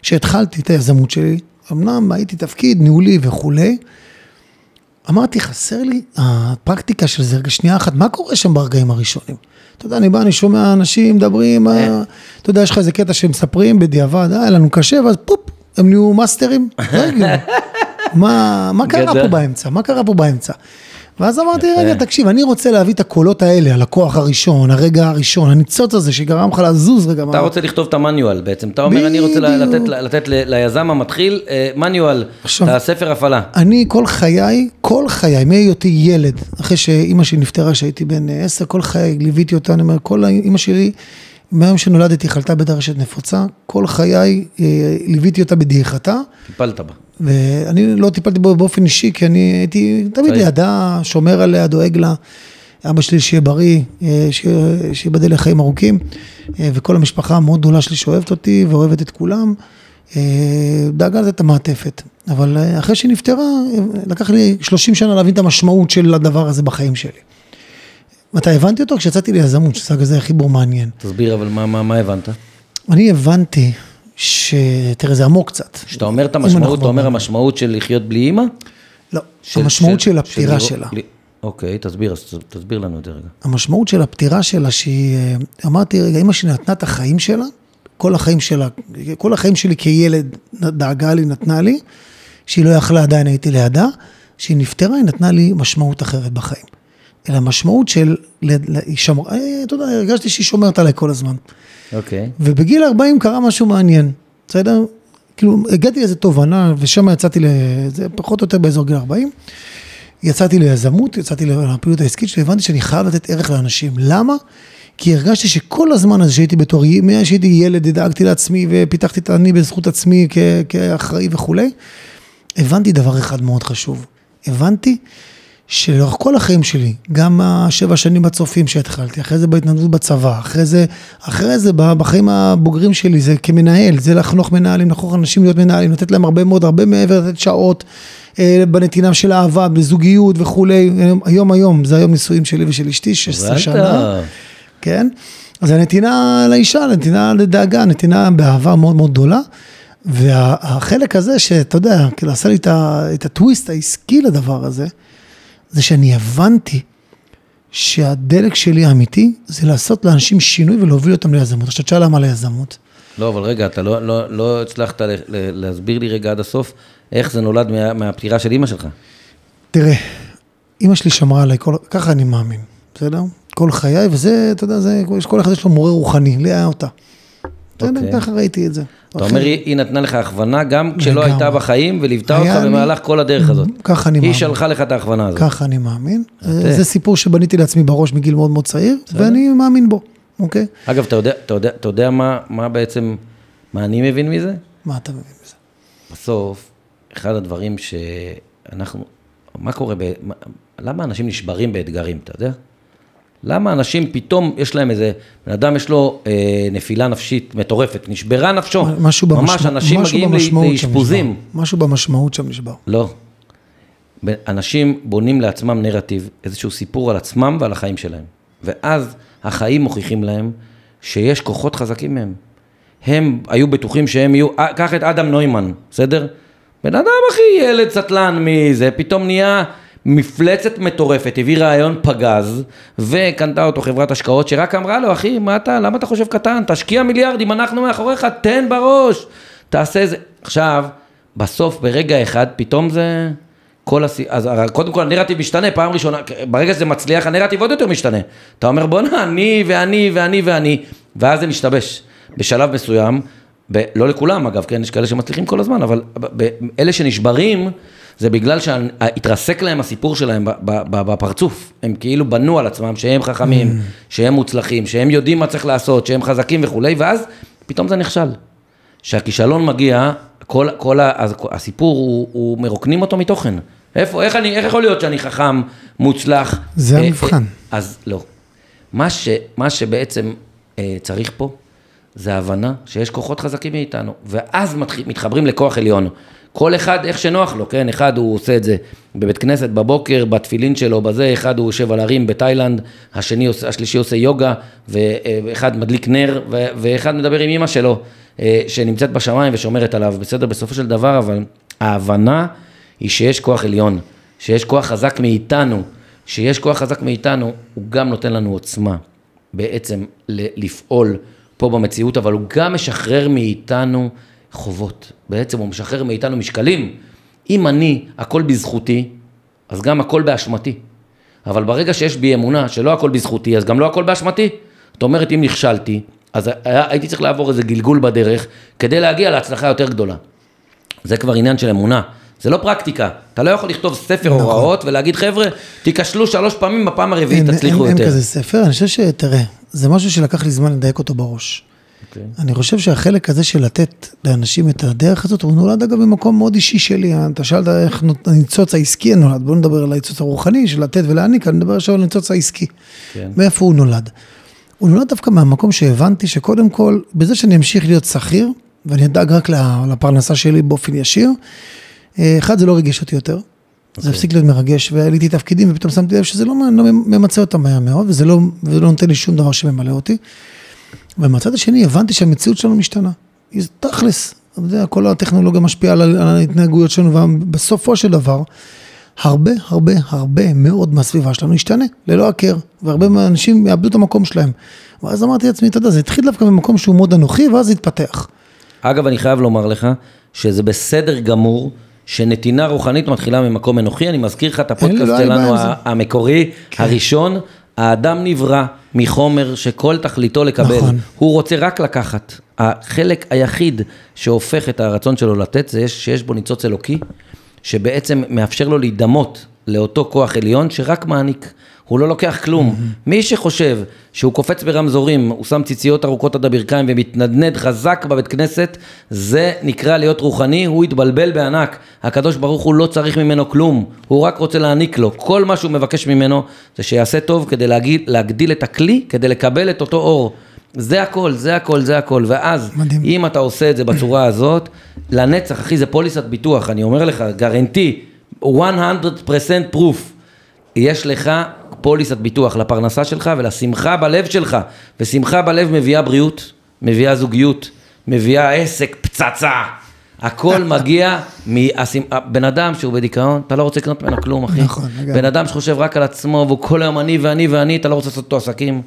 שהתחלתי את היזמות שלי, אמנם הייתי תפקיד ניהולי וכולי, אמרתי, חסר לי הפרקטיקה של זה, רגע, שנייה אחת, מה קורה שם ברגעים הראשונים? אתה יודע, אני בא, אני שומע אנשים מדברים, אה, אתה יודע, יש לך איזה קטע שמספרים בדיעבד, אה, היה לנו קשה, ואז פופ, הם נהיו מאסטרים, לא. [laughs] מה, מה קרה. פה באמצע? מה קרה פה באמצע? ואז אמרתי, רגע, תקשיב, אני רוצה להביא את הקולות האלה, הלקוח הראשון, הרגע הראשון, הניצוץ הזה שגרם לך לזוז רגע. אתה מה- רוצה לכתוב את המניואל בעצם, אתה אומר אני רוצה. לתת, ליזם המתחיל אה, מניואל, עכשיו- את הספר הפעלה. אני כל חיי, כל חיי, מהיותי ילד, אחרי שאימא שלי נפטרה כשהייתי בן עשר, כל חיי ליוויתי אותה, אני אומר, כל אימא שלי, מהיום שנולדתי חלתה בדרשת נפוצה, כל חיי אה, ליוויתי אותה בדעיכתה, טיפלת בה. ואני לא טיפלתי בו באופן אישי, כי אני הייתי תמיד. לידה, שומר עליה, דואג לה. אבא שלי שיהיה בריא, אה, שייבדל לחיים ארוכים, אה, וכל המשפחה המאוד גדולה שלי שאוהבת אותי ואוהבת את כולם, דאגה לתת את המעטפת. אבל אחרי שהיא נפטרה, לקח לי 30 שנה להבין את המשמעות של הדבר הזה בחיים שלי. מתי הבנתי אותו? כשיצאתי ליזמות, שזה כזה חיבור מעניין. תסביר אבל מה, מה, מה הבנת? אני הבנתי ש... תראה, זה עמוק קצת. כשאתה אומר את המשמעות, אתה אומר המשמעות של לחיות בלי אימא? לא, המשמעות של הפטירה של- שלה. אוקיי, תסביר, תסביר לנו את זה רגע. המשמעות של הפטירה שלה, שהיא, אה, אמרתי, רגע, אמא שלי נתנה את החיים שלה, כל החיים שלה, כל החיים שלי כילד דאגה לי, נתנה לי, שהיא לא יכלה, עדיין הייתי לידה, כשהיא נפטרה, היא נתנה לי משמעות אחרת בחיים. אלא משמעות של, ל- ל- היא שמרה, אה, אתה יודע, הרגשתי שהיא שומרת עליי כל הזמן. אוקיי. ובגיל 40 קרה משהו מעניין, בסדר? כאילו, הגעתי לאיזו תובנה, ושם יצאתי, לזה פחות או יותר באזור גיל 40. יצאתי ליזמות, יצאתי לפעילות העסקית שלי, הבנתי שאני חייב לתת ערך לאנשים. למה? כי הרגשתי שכל הזמן הזה שהייתי בתור, מאז שהייתי ילד, דאגתי לעצמי ופיתחתי את אני בזכות עצמי כ- כאחראי וכולי, הבנתי דבר אחד מאוד חשוב. הבנתי שלאורך כל החיים שלי, גם השבע שנים בצופים שהתחלתי, אחרי זה בהתנדבות בצבא, אחרי זה, אחרי זה בחיים הבוגרים שלי, זה כמנהל, זה לחנוך מנהלים, לחנוך אנשים להיות מנהלים, לתת להם הרבה מאוד, הרבה מעבר, לתת שעות אה, בנתינה של אהבה, בזוגיות וכולי. היום, היום, זה היום נישואים שלי ושל אשתי, 16 מזל שנה. כן? אז הנתינה לאישה, נתינה לדאגה, נתינה באהבה מאוד מאוד גדולה. והחלק הזה שאתה יודע, כאילו עשה לי את הטוויסט העסקי לדבר הזה, זה שאני הבנתי שהדלק שלי האמיתי זה לעשות לאנשים שינוי ולהוביל אותם ליזמות. עכשיו תשאל למה ליזמות. לא, אבל רגע, אתה לא, לא, לא הצלחת להסביר לי רגע עד הסוף איך זה נולד מה, מהפטירה של אימא שלך. תראה, אימא שלי שמרה עליי, כל, ככה אני מאמין, בסדר? כל חיי, וזה, אתה יודע, זה, כל אחד יש לו מורה רוחני, לי היה אותה. בסדר, אוקיי. ככה ראיתי את זה. אתה אומר, היא, היא נתנה לך הכוונה גם כשלא. הייתה בחיים וליוותה אותך במהלך כל הדרך הזאת. [laughs] ככה אני היא מאמין. שלחה לך את ההכוונה הזאת. ככה אני מאמין. יפה. זה סיפור שבניתי לעצמי בראש מגיל מאוד מאוד צעיר, ואני מאמין בו, אוקיי? אגב, אתה יודע, מה, מה בעצם, מה אני מבין מזה? מה אתה מבין בזה? בסוף, אחד הדברים שאנחנו, מה קורה, ב, מה, למה אנשים נשברים באתגרים, אתה יודע? למה אנשים פתאום, יש להם איזה, בן אדם יש לו אה, נפילה נפשית מטורפת, נשברה נפשו. משהו ממש, במשמע- אנשים משהו מגיעים במשמעות לאשפוזים. משהו במשמעות שם נשבר. לא. אנשים בונים לעצמם נרטיב, איזשהו סיפור על עצמם ועל החיים שלהם. ואז החיים מוכיחים להם שיש כוחות חזקים מהם. הם היו בטוחים שהם יהיו, אה, קח את אדם נוימן, בסדר? בן אדם אחי, ילד סטלן מזה, פתאום נהיה מפלצת מטורפת, הביא רעיון פגז, וקנתה אותו חברת השקעות שרק אמרה לו, אחי, מה אתה, למה אתה חושב קטן? תשקיע מיליארדים, אנחנו מאחוריך, תן בראש, תעשה זה. עכשיו, בסוף, ברגע אחד, פתאום זה... כל הס... אז קודם כל הנרטיב משתנה, פעם ראשונה, ברגע שזה מצליח, הנרטיב עוד יותר משתנה. אתה אומר, בוא'נה, אני ואני ואני ואני, ואז זה משתבש. בשלב מסוים, ב... לא לכולם אגב, כן, יש כאלה שמצליחים כל הזמן, אבל ב... אלה שנשברים, זה בגלל שהתרסק להם הסיפור שלהם בפרצוף. הם כאילו בנו על עצמם שהם חכמים, mm. שהם מוצלחים, שהם יודעים מה צריך לעשות, שהם חזקים וכולי, ואז פתאום זה נכשל. כשהכישלון מגיע, כל, כל הסיפור, הוא, הוא מרוקנים אותו מתוכן. איפה, איך, אני, איך יכול להיות שאני חכם, מוצלח? זה אה, המבחן. אה, אז לא. מה, ש, מה שבעצם אה, צריך פה, זה הבנה שיש כוחות חזקים מאיתנו, ואז מתח, מתחברים לכוח עליון. כל אחד איך שנוח לו, כן? אחד הוא עושה את זה בבית כנסת בבוקר, בתפילין שלו, בזה, אחד הוא יושב על הרים בתאילנד, השני, השלישי עושה יוגה, ואחד מדליק נר, ואחד מדבר עם אמא שלו, אה, שנמצאת בשמיים ושומרת עליו, בסדר? בסופו של דבר, אבל ההבנה היא שיש כוח עליון, שיש כוח חזק מאיתנו, שיש כוח חזק מאיתנו, הוא גם נותן לנו עוצמה בעצם לפעול פה במציאות, אבל הוא גם משחרר מאיתנו חובות. בעצם הוא משחרר מאיתנו משקלים. אם אני, הכל בזכותי, אז גם הכל באשמתי. אבל ברגע שיש בי אמונה שלא הכל בזכותי, אז גם לא הכל באשמתי. זאת אומרת, אם נכשלתי, אז הייתי צריך לעבור איזה גלגול בדרך כדי להגיע להצלחה יותר גדולה. זה כבר עניין של אמונה. זה לא פרקטיקה, אתה לא יכול לכתוב ספר נכון. הוראות ולהגיד חבר'ה, תיכשלו שלוש פעמים, בפעם הרביעית תצליחו יותר. אין כזה ספר, אני חושב שתראה, זה משהו שלקח לי זמן לדייק אותו בראש. Okay. אוקיי. אני חושב שהחלק הזה של לתת לאנשים את הדרך הזאת, הוא נולד אגב במקום מאוד אישי שלי. אתה שאלת איך הניצוץ העסקי נולד, בוא נדבר על הניצוץ הרוחני של לתת ולהעניק, אני מדבר עכשיו על הניצוץ העסקי. כן. מאיפה הוא נולד? הוא נולד דווקא מהמקום שהבנתי שקודם כל, בזה שאני אמשיך להיות שכיר, ואני אדאג רק לפרנסה שלי באופן ישיר, אה, אחד, זה לא ריגש אותי יותר. Okay. זה אוקיי. הפסיק להיות מרגש, ועליתי תפקידים, ופתאום שמתי לב שזה לא, לא ממצה אותם מהר מאוד, וזה לא, וזה לא נותן לי שום דבר שממלא אותי. ומהצד השני הבנתי שהמציאות שלנו משתנה. תכלס, אתה יודע, כל הטכנולוגיה משפיעה על, על ההתנהגויות שלנו, ובסופו של דבר, הרבה הרבה הרבה מאוד מהסביבה שלנו ישתנה, ללא הכר, והרבה מהאנשים יאבדו את המקום שלהם. ואז אמרתי לעצמי, אתה יודע, זה התחיל דווקא במקום שהוא מאוד אנוכי, ואז התפתח. אגב, אני חייב לומר לך, שזה בסדר גמור. שנתינה רוחנית מתחילה ממקום אנוכי, אני מזכיר לך את הפודקאסט שלנו המקורי, כן. הראשון, האדם נברא מחומר שכל תכליתו לקבל, נכון. הוא רוצה רק לקחת. החלק היחיד שהופך את הרצון שלו לתת, זה שיש בו ניצוץ אלוקי, שבעצם מאפשר לו להידמות לאותו כוח עליון שרק מעניק. הוא לא לוקח כלום. מי שחושב שהוא קופץ ברמזורים, הוא שם ציציות ארוכות עד הברכיים ומתנדנד חזק בבית כנסת, זה נקרא להיות רוחני, הוא התבלבל בענק. הקדוש ברוך הוא לא צריך ממנו כלום, הוא רק רוצה להעניק לו. כל מה שהוא מבקש ממנו זה שיעשה טוב כדי להגיד, להגדיל את הכלי, כדי לקבל את אותו אור. זה הכל, זה הכל, זה הכל, ואז, מדהים. אם אתה עושה את זה בצורה הזאת, לנצח, אחי, זה פוליסת ביטוח, אני אומר לך, גרנטי, 100% proof, יש לך פוליסת ביטוח לפרנסה שלך ולשמחה בלב שלך, ושמחה בלב מביאה בריאות, מביאה זוגיות, מביאה עסק, פצצה. הכל [laughs] מגיע מבן אדם שהוא בדיכאון, אתה לא רוצה לקנות ממנו כלום, אחי. נכון, לגמרי. בן אדם שחושב רק על עצמו, והוא כל היום אני ואני ואני, אתה לא רוצה לעשות אותו עסקים.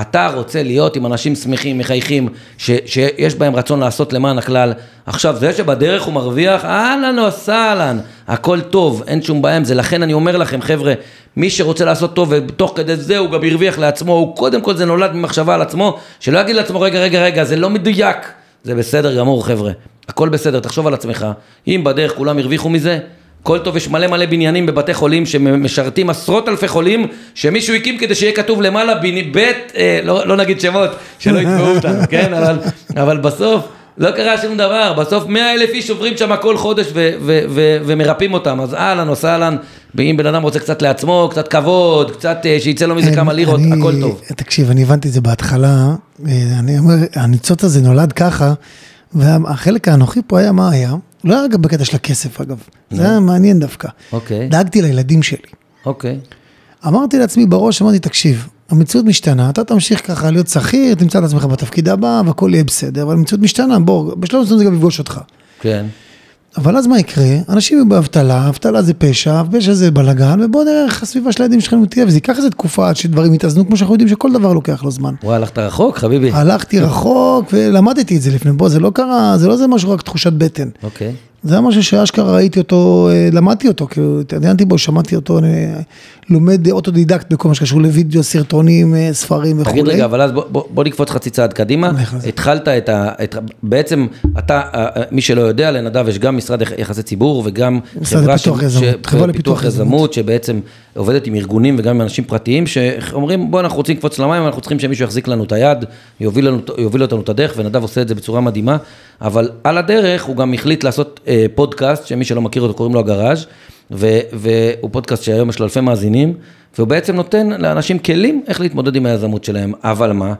אתה רוצה להיות עם אנשים שמחים, מחייכים, ש, שיש בהם רצון לעשות למען הכלל. עכשיו, זה שבדרך הוא מרוויח, אהלן וסהלן, הכל טוב, אין שום בעיה עם זה. לכן אני אומר לכם, חבר'ה, מי שרוצה לעשות טוב ותוך כדי זה הוא גם הרוויח לעצמו, הוא קודם כל זה נולד ממחשבה על עצמו, שלא יגיד לעצמו, רגע, רגע, רגע, זה לא מדויק. זה בסדר גמור, חבר'ה. הכל בסדר, תחשוב על עצמך. אם בדרך כולם הרוויחו מזה, כל טוב, יש מלא מלא בניינים בבתי חולים שמשרתים עשרות אלפי חולים, שמישהו הקים כדי שיהיה כתוב למעלה בית, אה, לא, לא נגיד שמות, שלא יתבעו [laughs] אותנו, כן? אבל, אבל בסוף לא קרה שום דבר, בסוף מאה אלף איש עוברים שם כל חודש ו- ו- ו- ומרפאים אותם, אז אהלן או סהלן, ואם בן אדם רוצה קצת לעצמו, קצת כבוד, קצת אה, שיצא לו מזה כמה לירות, אני, הכל טוב. תקשיב, אני הבנתי את זה בהתחלה, אה, אני אומר, הניצוץ הזה נולד ככה, והחלק האנוכי פה היה, מה היה? לא היה גם בקטע של הכסף אגב, זה היה מעניין דווקא. אוקיי. דאגתי לילדים שלי. אוקיי. אמרתי לעצמי בראש, אמרתי, תקשיב, המציאות משתנה, אתה תמשיך ככה להיות שכיר, תמצא את עצמך בתפקיד הבא והכל יהיה בסדר, אבל המציאות משתנה, בוא, בשלב מסוים זה גם יפגוש אותך. כן. אבל אז מה יקרה? אנשים יהיו באבטלה, אבטלה זה פשע, פשע זה בלאגן, ובוא נראה איך הסביבה של הילדים שלכם תהיה, וזה ייקח איזה תקופה עד שדברים יתאזנו, כמו שאנחנו יודעים שכל דבר לוקח לו זמן. וואי, הלכת רחוק, חביבי. הלכתי רחוק ולמדתי את זה לפני, בוא, זה לא קרה, זה לא זה משהו רק תחושת בטן. אוקיי. זה היה משהו שאשכרה ראיתי אותו, אה, למדתי אותו, כאילו, התעניינתי בו, שמעתי אותו, אני לומד אוטודידקט בכל מה שקשור לוידאו, סרטונים, אה, ספרים וכולי. תגיד רגע, אבל אז בוא, בוא, בוא נקפוץ חצי צעד קדימה. התחלת את ה... את, בעצם אתה, אה, מי שלא יודע, לנדב יש גם משרד יח- יחסי ציבור וגם חברה לפיתוח יזמות, חברה לפיתוח יזמות, שבעצם עובדת עם ארגונים וגם עם אנשים פרטיים, שאומרים בוא אנחנו רוצים לקפוץ למים, אנחנו צריכים שמישהו יחזיק לנו את היד, יוביל, לנו, יוביל אותנו את הדרך, ונדב עושה את זה בצורה מדהימה, אבל על הדרך הוא גם החליט לעשות פודקאסט, שמי שלא מכיר אותו קוראים לו הגראז', ו, והוא פודקאסט שהיום יש לו אלפי מאזינים, והוא בעצם נותן לאנשים כלים איך להתמודד עם היזמות שלהם, אבל מה,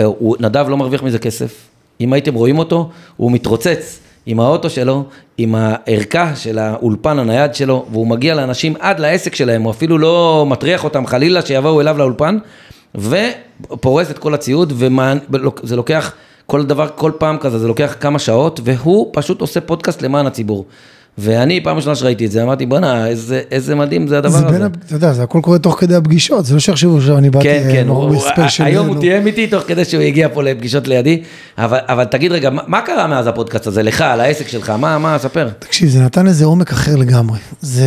אה, הוא, נדב לא מרוויח מזה כסף, אם הייתם רואים אותו, הוא מתרוצץ עם האוטו שלו, עם הערכה של האולפן הנייד שלו, והוא מגיע לאנשים עד לעסק שלהם, הוא אפילו לא מטריח אותם חלילה שיבואו אליו לאולפן, ופורס את כל הציוד, וזה לוקח כל דבר, כל פעם כזה, זה לוקח כמה שעות, והוא פשוט עושה פודקאסט למען הציבור. ואני, פעם ראשונה שראיתי את זה, אמרתי, בואנה, איזה, איזה מדהים זה הדבר זה הזה. בין, אתה יודע, זה הכל קורה תוך כדי הפגישות, זה לא שיחשבו שאני באתי כן, אה, כן, נורא הוא- בספיישל, היום הוא. תיאם איתי תוך כדי שהוא הגיע פה לפגישות לידי, אבל, אבל תגיד רגע, מה, מה קרה מאז הפודקאסט הזה, לך, על העסק שלך, מה, מה, ספר. תקשיב, זה נתן איזה עומק אחר לגמרי. זה,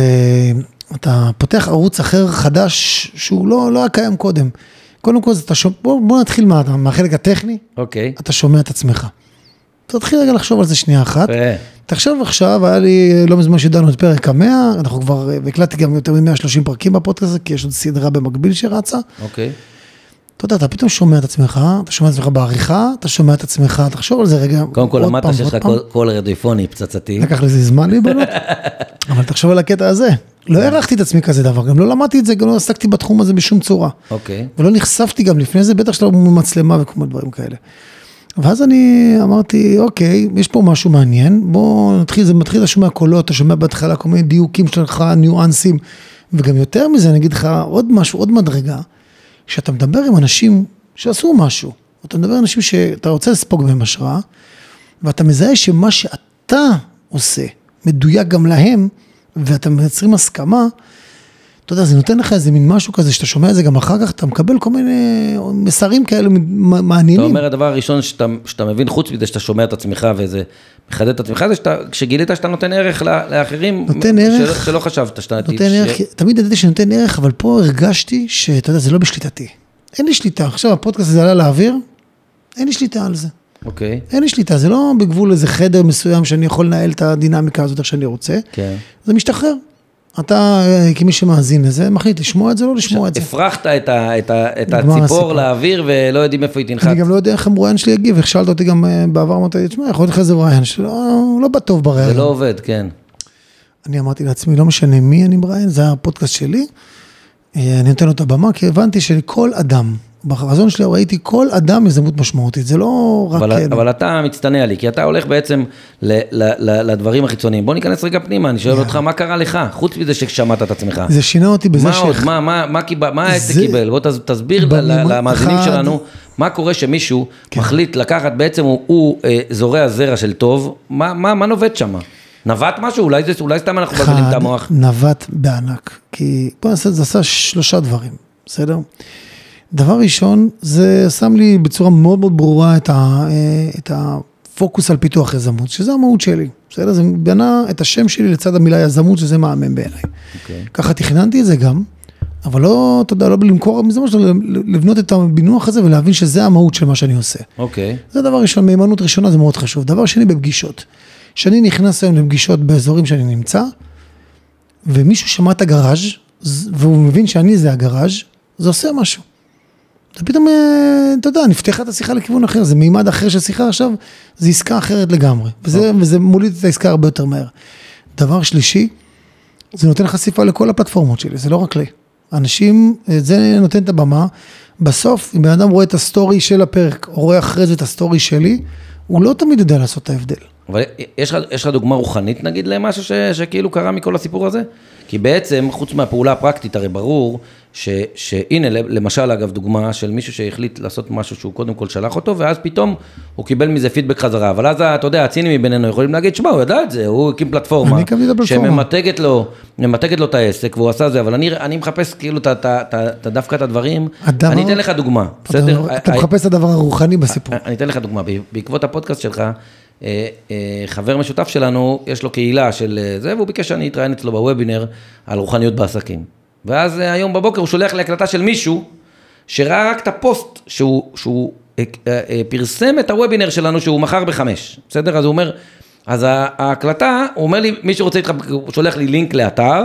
אתה פותח ערוץ אחר חדש שהוא לא, לא היה קיים קודם. קודם כל, אתה שומע, בוא, בוא נתחיל מה, מהחלק הטכני, אוקיי. אתה שומע את עצמך. תתחיל רגע לחשוב על זה שנייה אחת. תחשוב עכשיו, היה לי לא מזמן שדנו את פרק המאה, אנחנו כבר, אה, והקלטתי גם יותר מ-130 פרקים בפודקאסט הזה, כי יש עוד סדרה במקביל שרצה. אוקיי. אתה יודע, אתה פתאום שומע את עצמך, אתה שומע את עצמך בעריכה, אתה שומע את עצמך, תחשוב על זה רגע. קודם כל למדת שיש לך קול רדיופוני פצצתי. לקח לזה זמן להיבנות, [laughs] אבל תחשוב על הקטע הזה. לא הערכתי את עצמי כזה דבר, גם לא למדתי את זה, גם לא עסקתי בתחום הזה בשום צורה. אוקיי. ולא נחשפתי גם לפני זה, בטח שלא מצלמה וכל מיני דברים כאלה. ואז אני אמרתי, אוקיי, יש פה משהו מעניין, בוא נתחיל, זה מתחיל, שומע קולות, אתה שומע בהתחלה כל מיני דיוקים שלך, ניואנסים, וגם יותר מזה, אני אגיד לך עוד משהו, עוד מדרגה, שאתה מדבר עם אנשים שעשו משהו, אתה מדבר עם אנשים שאתה רוצה לספוג מהם השראה, ואתה מזהה שמה שאתה עושה מדויק גם להם, ואתם מייצרים הסכמה, אתה יודע, זה נותן לך איזה מין משהו כזה, שאתה שומע את זה גם אחר כך, אתה מקבל כל מיני מסרים כאלה מ- אתה מעניינים. אומר הדבר הראשון שאתה, שאתה מבין, חוץ מזה שאתה שומע את עצמך וזה מחדד את עצמך, זה שאתה, כשגילית שאתה נותן ערך לאחרים, נותן ערך. שלא, שלא חשבת שאתה נותן ש- ערך, תמיד ידעתי שנותן ערך, אבל פה הרגשתי שאתה יודע, זה לא בשליטתי. אין לי שליטה. עכשיו הפודקאסט הזה עלה לאוויר, אין לי שליטה על זה. אוקיי, אין לי שליטה, זה לא בגבול איזה חדר מסוים שאני יכול לנהל את הדינמיקה הזאת איך שאני רוצה. כן. זה משתחרר. אתה, אה, כמי שמאזין לזה, מחליט לשמוע את זה לא לשמוע את זה. הפרחת את, ה, את, ה, את הציפור הסיפור. לאוויר ולא יודעים איפה היא תנחת. אני גם לא יודע איך המרואיין שלי יגיב, איך שאלת אותי גם אה, בעבר, אמרתי, תשמע, יכול להיות לך איזה מרואיין שלא לא בטוב זה בראיון. לא עובד, כן. אני אמרתי לעצמי, לא משנה מי אני מראיין, זה הפודקאסט שלי, אה, אני נותן לו את הבמה, כי הבנתי שלכל אדם, בחזון שלי ראיתי כל אדם יזמות משמעותית, זה לא רק... אבל, אה, אבל אתה מצטנע לי, כי אתה הולך בעצם ל, ל, ל, לדברים החיצוניים. בוא ניכנס רגע פנימה, אני שואל אותך, מה קרה לך, חוץ מזה ששמעת את עצמך? זה שינה אותי בזה מה ש... עוד, מה, מה, מה, קיבל, מה העסק זה- קיבל? בוא תס- תסביר למאזינים אחד- שלנו, מה קורה שמישהו כן. מחליט לקחת, בעצם הוא, הוא אה, זורע זרע של טוב, מה, מה, מה נובט שם? נבט משהו? אולי, זה, אולי סתם אנחנו מבלבלים את המוח. נווט בענק, כי בוא נעשה, זה עשה שלושה דברים, בסדר? דבר ראשון, זה שם לי בצורה מאוד מאוד ברורה את, ה, את הפוקוס על פיתוח יזמות, שזה המהות שלי, בסדר? זה בנה את השם שלי לצד המילה יזמות, שזה מהמם בעיניי. אוקיי. ככה תכננתי את זה גם, אבל לא, אתה יודע, לא למכור מזה משהו, לבנות את הבינוח הזה ולהבין שזה המהות של מה שאני עושה. אוקיי, זה דבר ראשון, מהימנות ראשונה זה מאוד חשוב. דבר שני, בפגישות. כשאני נכנס היום לפגישות באזורים שאני נמצא, ומישהו שמע את הגראז' והוא מבין שאני זה הגראז', זה עושה משהו. אתה פתאום, אה, אתה יודע, נפתחה את השיחה לכיוון אחר, זה מימד אחר של שיחה עכשיו, זה עסקה אחרת לגמרי. וזה, וזה מוליד את העסקה הרבה יותר מהר. דבר שלישי, זה נותן חשיפה לכל הפלטפורמות שלי, זה לא רק לי. אנשים, את זה נותן את הבמה. בסוף, אם בן אדם רואה את הסטורי של הפרק, או רואה אחרי זה את הסטורי שלי, הוא לא תמיד יודע לעשות את ההבדל. אבל יש לך, יש לך דוגמה רוחנית נגיד למשהו ש, שכאילו קרה מכל הסיפור הזה? כי בעצם, חוץ מהפעולה הפרקטית, הרי ברור ש, שהנה, למשל, אגב, דוגמה של מישהו שהחליט לעשות משהו שהוא קודם כל שלח אותו, ואז פתאום הוא קיבל מזה פידבק חזרה. אבל אז, אתה יודע, הצינים מבינינו יכולים להגיד, שמע, הוא ידע את זה, הוא הקים פלטפורמה, שממתגת לו, ממתגת לו את העסק, והוא עשה זה, אבל אני, אני מחפש כאילו את, את, את, את, דווקא את הדברים. הדבר, אני אתן לך דוגמה, בסדר? אתה מחפש את הדבר הרוחני בסיפור. אני אתן לך דוגמה, בעקבות הפודקאסט שלך, אה, אה, חבר משותף שלנו, יש לו קהילה של אה, זה, והוא ביקש שאני אתראיין אצלו בוובינר על רוחניות בעסקים. ואז היום בבוקר הוא שולח לי הקלטה של מישהו שראה רק את הפוסט שהוא, שהוא פרסם את הוובינר שלנו שהוא מכר בחמש, בסדר? אז הוא אומר, אז ההקלטה, הוא אומר לי, מי שרוצה איתך, הוא שולח לי לינק לאתר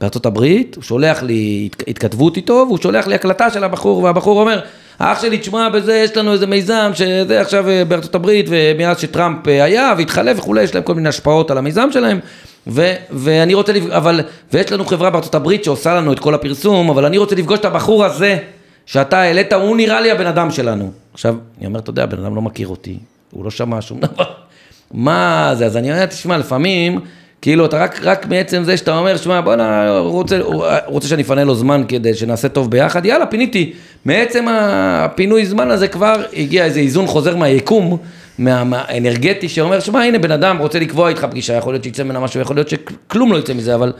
בארצות הברית, הוא שולח לי התכתבות איתו, והוא שולח לי הקלטה של הבחור, והבחור אומר, אח שלי, תשמע, בזה יש לנו איזה מיזם, שזה עכשיו אה, בארצות הברית, ומאז שטראמפ אה, היה והתחלף וכולי, יש להם כל מיני השפעות על המיזם שלהם, ו, ואני רוצה, לפ... אבל, ויש לנו חברה בארצות הברית שעושה לנו את כל הפרסום, אבל אני רוצה לפגוש את הבחור הזה, שאתה העלית, הוא נראה לי הבן אדם שלנו. עכשיו, אני אומר, אתה יודע, הבן אדם לא מכיר אותי, הוא לא שמע שום דבר. [laughs] מה זה? אז אני אומר, תשמע, לפעמים... כאילו, אתה רק, רק מעצם זה שאתה אומר, שמע, בואנה, הוא רוצה, הוא רוצה שאני אפנה לו זמן כדי שנעשה טוב ביחד, יאללה, פיניתי. מעצם הפינוי זמן הזה כבר הגיע איזה איזון חוזר מהיקום, מה, מהאנרגטי, שאומר, שמע, הנה, בן אדם רוצה לקבוע איתך פגישה, יכול להיות שיצא ממנה משהו, יכול להיות שכלום לא יצא מזה, אבל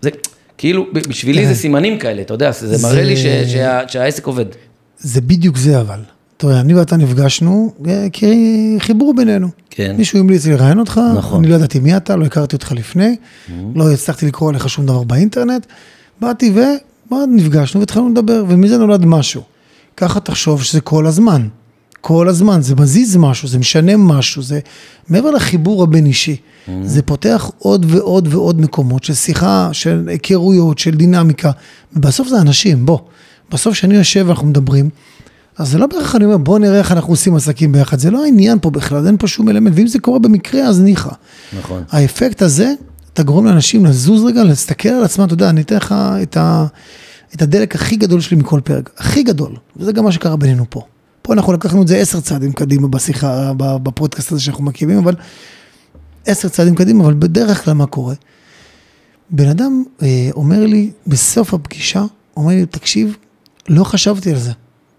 זה, כאילו, בשבילי זה כן. סימנים כאלה, אתה יודע, זה מראה לי שה, שהעסק עובד. זה בדיוק זה, אבל. תראה, אני ואתה נפגשנו, אה, כי חיבור בינינו. כן. מישהו המליץ לי לראיין אותך, נכון. אני לא ידעתי מי אתה, לא הכרתי אותך לפני, mm-hmm. לא הצלחתי לקרוא עליך שום דבר באינטרנט, באתי ונפגשנו והתחלנו לדבר, ומזה נולד משהו. ככה תחשוב שזה כל הזמן, כל הזמן, זה מזיז משהו, זה משנה משהו, זה מעבר לחיבור הבין-אישי, mm-hmm. זה פותח עוד ועוד ועוד מקומות של שיחה, של היכרויות, של דינמיקה, ובסוף זה אנשים, בוא, בסוף כשאני יושב ואנחנו מדברים, אז זה לא בהכרח אני אומר, בוא נראה איך אנחנו עושים עסקים ביחד, זה לא העניין פה בכלל, אין פה שום אלמנט, ואם זה קורה במקרה, אז ניחא. נכון. האפקט הזה, אתה גורם לאנשים לזוז רגע, להסתכל על עצמם, אתה יודע, אני אתן לך את, ה, את הדלק הכי גדול שלי מכל פרק, הכי גדול, וזה גם מה שקרה בינינו פה. פה אנחנו לקחנו את זה עשר צעדים קדימה בשיחה, בפודקאסט הזה שאנחנו מקימים, אבל עשר צעדים קדימה, אבל בדרך כלל מה קורה? בן אדם אה, אומר לי, בסוף הפגישה, אומר לי, תקשיב, לא חשבתי על זה.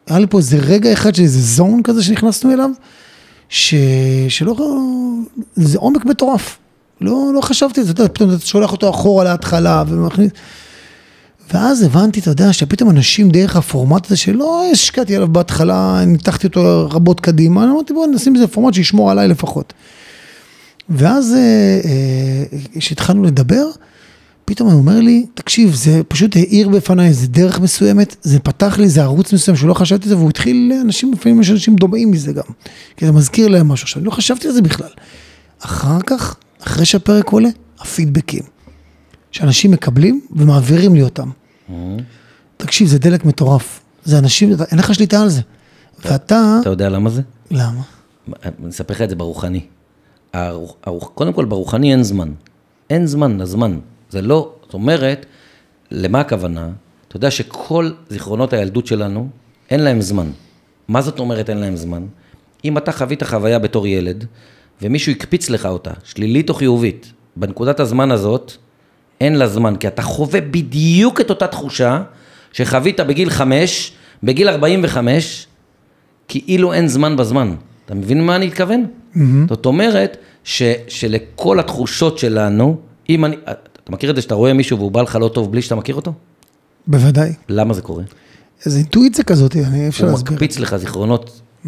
היה לי פה איזה רגע אחד של איזה זון כזה שנכנסנו אליו, ש... שלא, זה עומק מטורף. לא, לא חשבתי על זה, אתה יודע, פתאום אתה שולח אותו אחורה להתחלה ומכניס... ואז הבנתי, אתה יודע, שפתאום אנשים דרך הפורמט הזה שלא השקעתי עליו בהתחלה, ניתחתי אותו רבות קדימה, אני אמרתי בוא נשים איזה פורמט שישמור עליי לפחות. ואז כשהתחלנו אה, אה, לדבר, פתאום הוא אומר לי, תקשיב, זה פשוט האיר בפניי איזה דרך מסוימת, זה פתח לי איזה ערוץ מסוים שלא חשבתי על זה, והוא התחיל, אנשים, לפעמים יש אנשים דומעים מזה גם, כי זה מזכיר להם משהו, עכשיו, אני לא חשבתי על זה בכלל. אחר כך, אחרי שהפרק עולה, הפידבקים, שאנשים מקבלים ומעבירים לי אותם. Mm-hmm. תקשיב, זה דלק מטורף, זה אנשים, אין לך שליטה על זה. ואתה... אתה יודע למה זה? למה? אני אספר לך את זה ברוחני. קודם כל, ברוחני אין זמן. אין זמן לזמן. זה לא, זאת אומרת, למה הכוונה? אתה יודע שכל זיכרונות הילדות שלנו, אין להם זמן. מה זאת אומרת אין להם זמן? אם אתה חווית חוויה בתור ילד, ומישהו הקפיץ לך אותה, שלילית או חיובית, בנקודת הזמן הזאת, אין לה זמן, כי אתה חווה בדיוק את אותה תחושה שחווית בגיל חמש, בגיל 45, כאילו אין זמן בזמן. אתה מבין מה אני מתכוון? Mm-hmm. זאת אומרת, ש, שלכל התחושות שלנו, אם אני, אתה מכיר את זה שאתה רואה מישהו והוא בא לך לא טוב בלי שאתה מכיר אותו? בוודאי. למה זה קורה? איזה אינטואיציה כזאת, אני אפשר להסביר. הוא מקפיץ לך זיכרונות mm.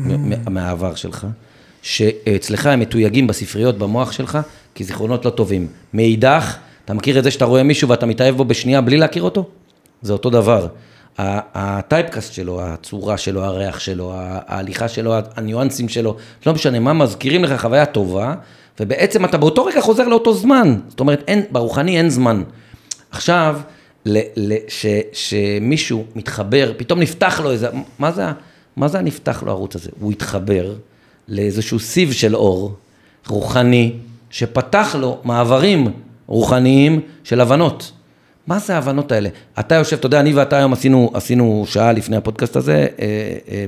מהעבר שלך, שאצלך הם מתויגים בספריות במוח שלך כזיכרונות לא טובים. מאידך, אתה מכיר את זה שאתה רואה מישהו ואתה מתאהב בו בשנייה בלי להכיר אותו? זה אותו דבר. הטייפקאסט שלו, הצורה שלו, הריח שלו, ההליכה שלו, הניואנסים שלו, לא משנה מה, מזכירים לך חוויה טובה, ובעצם אתה באותו רגע חוזר לאותו זמן. זאת אומרת, אין, ברוחני אין זמן. עכשיו, ל, ל, ש, שמישהו מתחבר, פתאום נפתח לו איזה, מה זה, מה זה הנפתח לו הערוץ הזה? הוא התחבר לאיזשהו סיב של אור רוחני, שפתח לו מעברים רוחניים של הבנות. מה זה ההבנות האלה? אתה יושב, אתה יודע, אני ואתה היום עשינו, עשינו שעה לפני הפודקאסט הזה,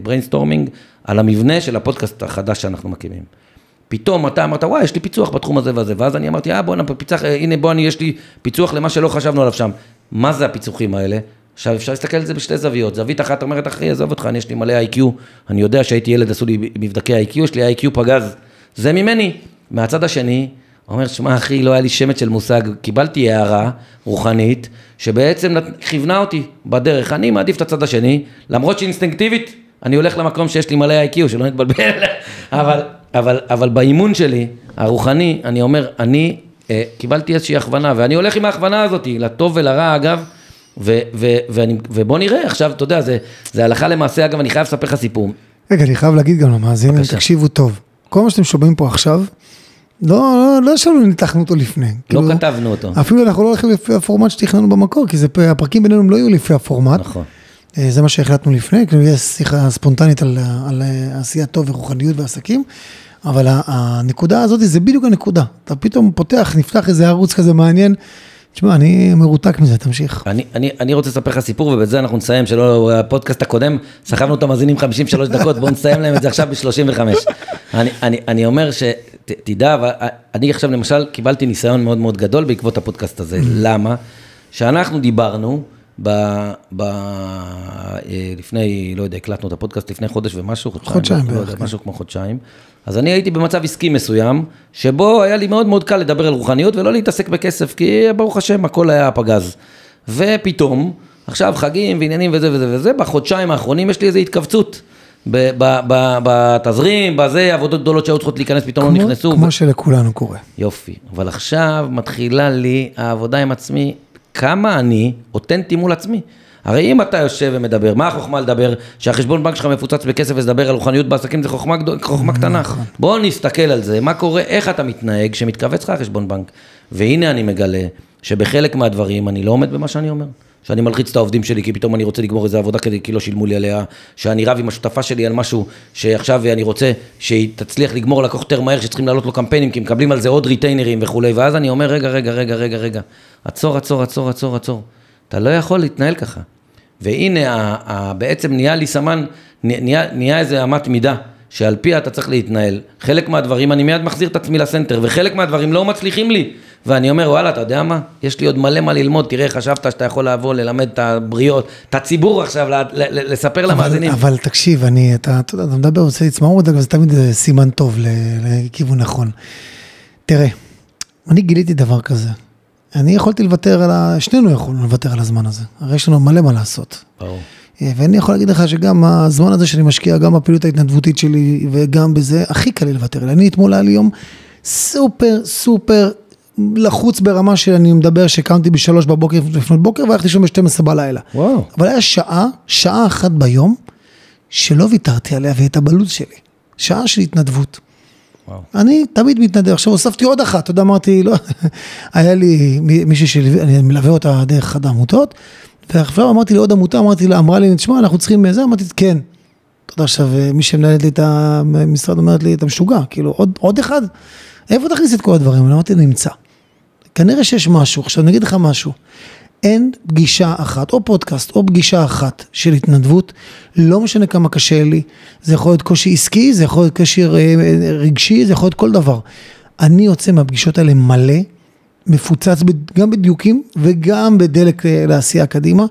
brainstorming, אה, אה, על המבנה של הפודקאסט החדש שאנחנו מקימים. פתאום אתה אמרת, וואי, יש לי פיצוח בתחום הזה והזה, ואז אני אמרתי, אה, בוא'נה, פיצח, אה, הנה, בוא, אני, יש לי פיצוח למה שלא חשבנו עליו שם. מה זה הפיצוחים האלה? עכשיו, אפשר להסתכל על זה בשתי זוויות. זווית אחת אומרת, אחי, עזוב אותך, אני יש לי מלא איי-קיו, אני יודע שהייתי ילד, עשו לי מבדקי איי-קיו, יש לי איי-קיו פגז. זה ממני. מהצד השני, אומר, שמע, אחי, לא היה לי שמץ של מושג, קיבלתי הערה רוחנית, שבעצם כיוונה אותי בדרך. אני מעדיף את הצד השני, למרות שאינסטינקטיבית, אני הולך למקום שיש לי מלא איי-קיו, שלא נתבלבל, [laughs] אבל, אבל, אבל באימון שלי, הרוחני, אני אומר, אני אה, קיבלתי איזושהי הכוונה, ואני הולך עם ההכוונה הזאת, לטוב ולרע, אגב, ו, ו, ואני, ובוא נראה, עכשיו, אתה יודע, זה, זה הלכה למעשה, אגב, אני חייב לספר לך סיפור. רגע, אני חייב להגיד גם למאזינים, תקשיבו טוב. כל מה שאתם שומעים פה עכשיו, לא, לא, לא ישבנו, ניתחנו אותו לפני. לא כאילו, כתבנו אותו. אפילו אנחנו לא הולכים לפי הפורמט שתכננו במקור, כי זה, הפרקים בינינו לא יהיו לפי הפורמט. נכון. אה, זה מה שהחלטנו לפני, כאילו יש שיחה ספונטנית על, על עשיית טוב ורוחניות ועסקים, אבל הנקודה הזאת זה בדיוק הנקודה. אתה פתאום פותח, נפתח איזה ערוץ כזה מעניין. תשמע, אני מרותק מזה, תמשיך. אני, אני, אני רוצה לספר לך סיפור, ובזה אנחנו נסיים, שלא, הפודקאסט הקודם, סחבנו את המאזינים 53 דקות, בואו נסיים להם את זה עכשיו ב-35. אני, אני, אני אומר שתדע, אני עכשיו למשל קיבלתי ניסיון מאוד מאוד גדול בעקבות הפודקאסט הזה. למה? שאנחנו דיברנו, ב, ב, אה, לפני, לא יודע, הקלטנו את הפודקאסט לפני חודש ומשהו, חודשיים, חודשיים לא בערך, יודע, משהו כמו חודשיים. אז אני הייתי במצב עסקי מסוים, שבו היה לי מאוד מאוד קל לדבר על רוחניות ולא להתעסק בכסף, כי ברוך השם הכל היה פגז. ופתאום, עכשיו חגים ועניינים וזה וזה וזה, בחודשיים האחרונים יש לי איזו התכווצות. בתזרים, בזה, עבודות גדולות שהיו צריכות להיכנס, פתאום לא נכנסו. כמו שלכולנו קורה. יופי, אבל עכשיו מתחילה לי העבודה עם עצמי, כמה אני אותנטי מול עצמי. הרי אם אתה יושב ומדבר, מה החוכמה לדבר? שהחשבון בנק שלך מפוצץ בכסף ולדבר על רוחניות בעסקים זה חוכמה, גדול, חוכמה קטנה. נכון. בוא נסתכל על זה, מה קורה, איך אתה מתנהג כשמתכווץ לך החשבון בנק. והנה אני מגלה שבחלק מהדברים אני לא עומד במה שאני אומר. שאני מלחיץ את העובדים שלי כי פתאום אני רוצה לגמור איזה עבודה כדי כי לא שילמו לי עליה, שאני רב עם השותפה שלי על משהו שעכשיו אני רוצה שהיא תצליח לגמור לקוח יותר מהר שצריכים לעלות לו קמפיינים כי מקבלים על זה עוד ריטיינרים וכולי, ואז אני אומר רגע, רגע, רגע, רגע, רגע, עצור, עצור, עצור, עצור, עצור, אתה לא יכול להתנהל ככה. והנה ה, ה, בעצם נהיה לי סמן, נהיה, נהיה איזה אמת מידה. שעל פיה אתה צריך להתנהל. חלק מהדברים אני מיד מחזיר את עצמי לסנטר, וחלק מהדברים לא מצליחים לי. ואני אומר, וואלה, אתה יודע מה? יש לי עוד מלא מה ללמוד, תראה, חשבת שאתה יכול לבוא, ללמד את הבריות, את הציבור עכשיו, לספר למאזינים. אבל תקשיב, אני, אתה, אתה, אתה מדבר, רוצה לצמאות, זה תמיד סימן טוב לכיוון נכון. תראה, אני גיליתי דבר כזה. אני יכולתי לוותר על ה... שנינו יכולנו לוותר על הזמן הזה. הרי יש לנו מלא מה לעשות. ברור. אה, ואני יכול להגיד לך שגם הזמן הזה שאני משקיע, גם בפעילות ההתנדבותית שלי וגם בזה, הכי קל לי לוותר. אני אתמול היה לי יום סופר סופר לחוץ ברמה שאני מדבר שקמתי בשלוש בבוקר לפנות בוקר והלכתי לישון ב-12 בלילה. וואו. אבל היה שעה, שעה אחת ביום, שלא ויתרתי עליה ואת הבלו"ז שלי. שעה של התנדבות. וואו. אני תמיד מתנדב, עכשיו הוספתי עוד אחת, אתה יודע, אמרתי, לא, [laughs] היה לי מישהי שאני מלווה אותה דרך אחת העמותות, ועכשיו אמרתי לעוד עמותה, אמרתי לה, אמרה לי, תשמע, אנחנו צריכים זה, אמרתי, כן. אתה יודע, עכשיו, מי שמנהלת לי את המשרד אומרת לי, אתה משוגע, כאילו, עוד, עוד אחד? איפה תכניס את כל הדברים? אני אמרתי, נמצא. כנראה שיש משהו. עכשיו, אני אגיד לך משהו. אין פגישה אחת, או פודקאסט, או פגישה אחת של התנדבות, לא משנה כמה קשה לי, זה יכול להיות קושי עסקי, זה יכול להיות קושי רגשי, זה יכול להיות כל דבר. אני יוצא מהפגישות האלה מלא, מפוצץ גם בדיוקים וגם בדלק לעשייה קדימה,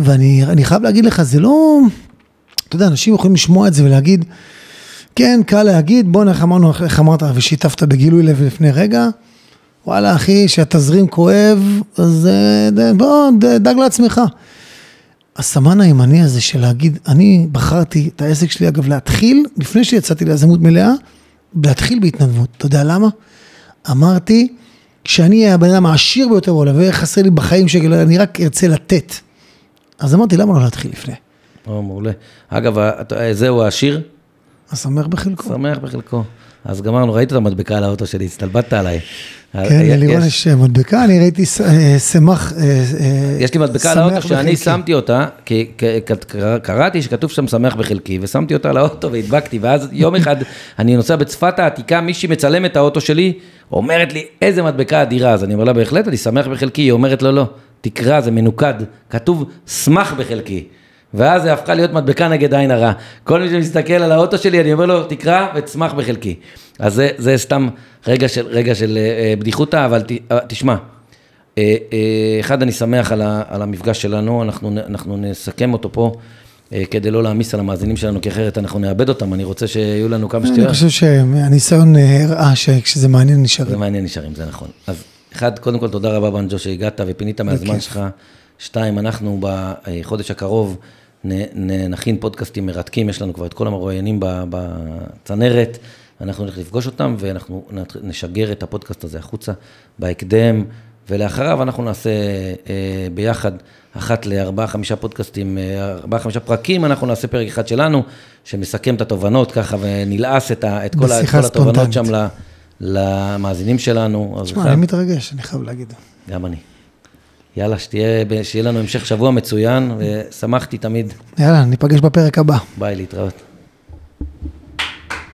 ואני חייב להגיד לך, זה לא, אתה יודע, אנשים יכולים לשמוע את זה ולהגיד, כן, קל להגיד, בוא נלך אמרנו, איך אמרת ושיתפת בגילוי לב לפני רגע, וואלה אחי, שהתזרים כואב, אז אה, בוא, דאג לעצמך. הסמן הימני הזה של להגיד, אני בחרתי את העסק שלי, אגב, להתחיל, לפני שיצאתי ליזמות מלאה, להתחיל בהתנדבות. אתה יודע למה? אמרתי, כשאני אהיה הבן אדם העשיר ביותר בעולם, ויהיה חסר לי בחיים שקל, אני רק ארצה לתת. אז אמרתי, למה לא להתחיל לפני? או, מעולה. אגב, זהו העשיר? השמח בחלקו. שמח בחלקו. אז גמרנו, ראית את המדבקה על האוטו שלי, הסתלבטת עליי. כן, ללירון יש מדבקה, אני ראיתי שמח, יש לי מדבקה על האוטו שאני שמתי אותה, כי קראתי שכתוב שם שמח בחלקי, ושמתי אותה על האוטו והדבקתי, ואז יום [laughs] אחד אני נוסע בצפת העתיקה, מישהי מצלם את האוטו שלי, אומרת לי, איזה מדבקה אדירה, אז אני אומר לה, בהחלט, אני שמח בחלקי, היא אומרת לו, לא, תקרא, זה מנוקד, כתוב שמח בחלקי. ואז זה הפכה להיות מדבקה נגד עין הרע. כל מי שמסתכל על האוטו שלי, אני אומר לו, תקרא ותשמח בחלקי. אז זה, זה סתם רגע של, רגע של אה, בדיחותא, אבל ת, אה, תשמע, אה, אה, אחד, אני שמח על, ה, על המפגש שלנו, אנחנו, אנחנו נסכם אותו פה. אה, כדי לא להעמיס על המאזינים שלנו, כי אחרת אנחנו נאבד אותם, אני רוצה שיהיו לנו כמה שטויות. אני חושב שהניסיון אה, הראה שכשזה מעניין נשארים. זה מעניין נשארים, זה נכון. אז אחד, קודם כל תודה רבה בנג'ו שהגעת ופינית מהזמן שלך. שתיים, אנחנו בחודש הקרוב נכין פודקאסטים מרתקים, יש לנו כבר את כל המרואיינים בצנרת, אנחנו נלך לפגוש אותם ואנחנו נשגר את הפודקאסט הזה החוצה בהקדם, ולאחריו אנחנו נעשה אה, ביחד אחת לארבעה, חמישה פודקאסטים, אה, ארבעה, חמישה פרקים, אנחנו נעשה פרק אחד שלנו, שמסכם את התובנות ככה ונלעס את, ה, את, כל, את כל התובנות שם למאזינים שלנו. תשמע, אני מתרגש, אני חייב להגיד. גם אני. יאללה, שתהיה, שיהיה לנו המשך שבוע מצוין, ושמחתי תמיד. יאללה, ניפגש בפרק הבא. ביי, להתראות.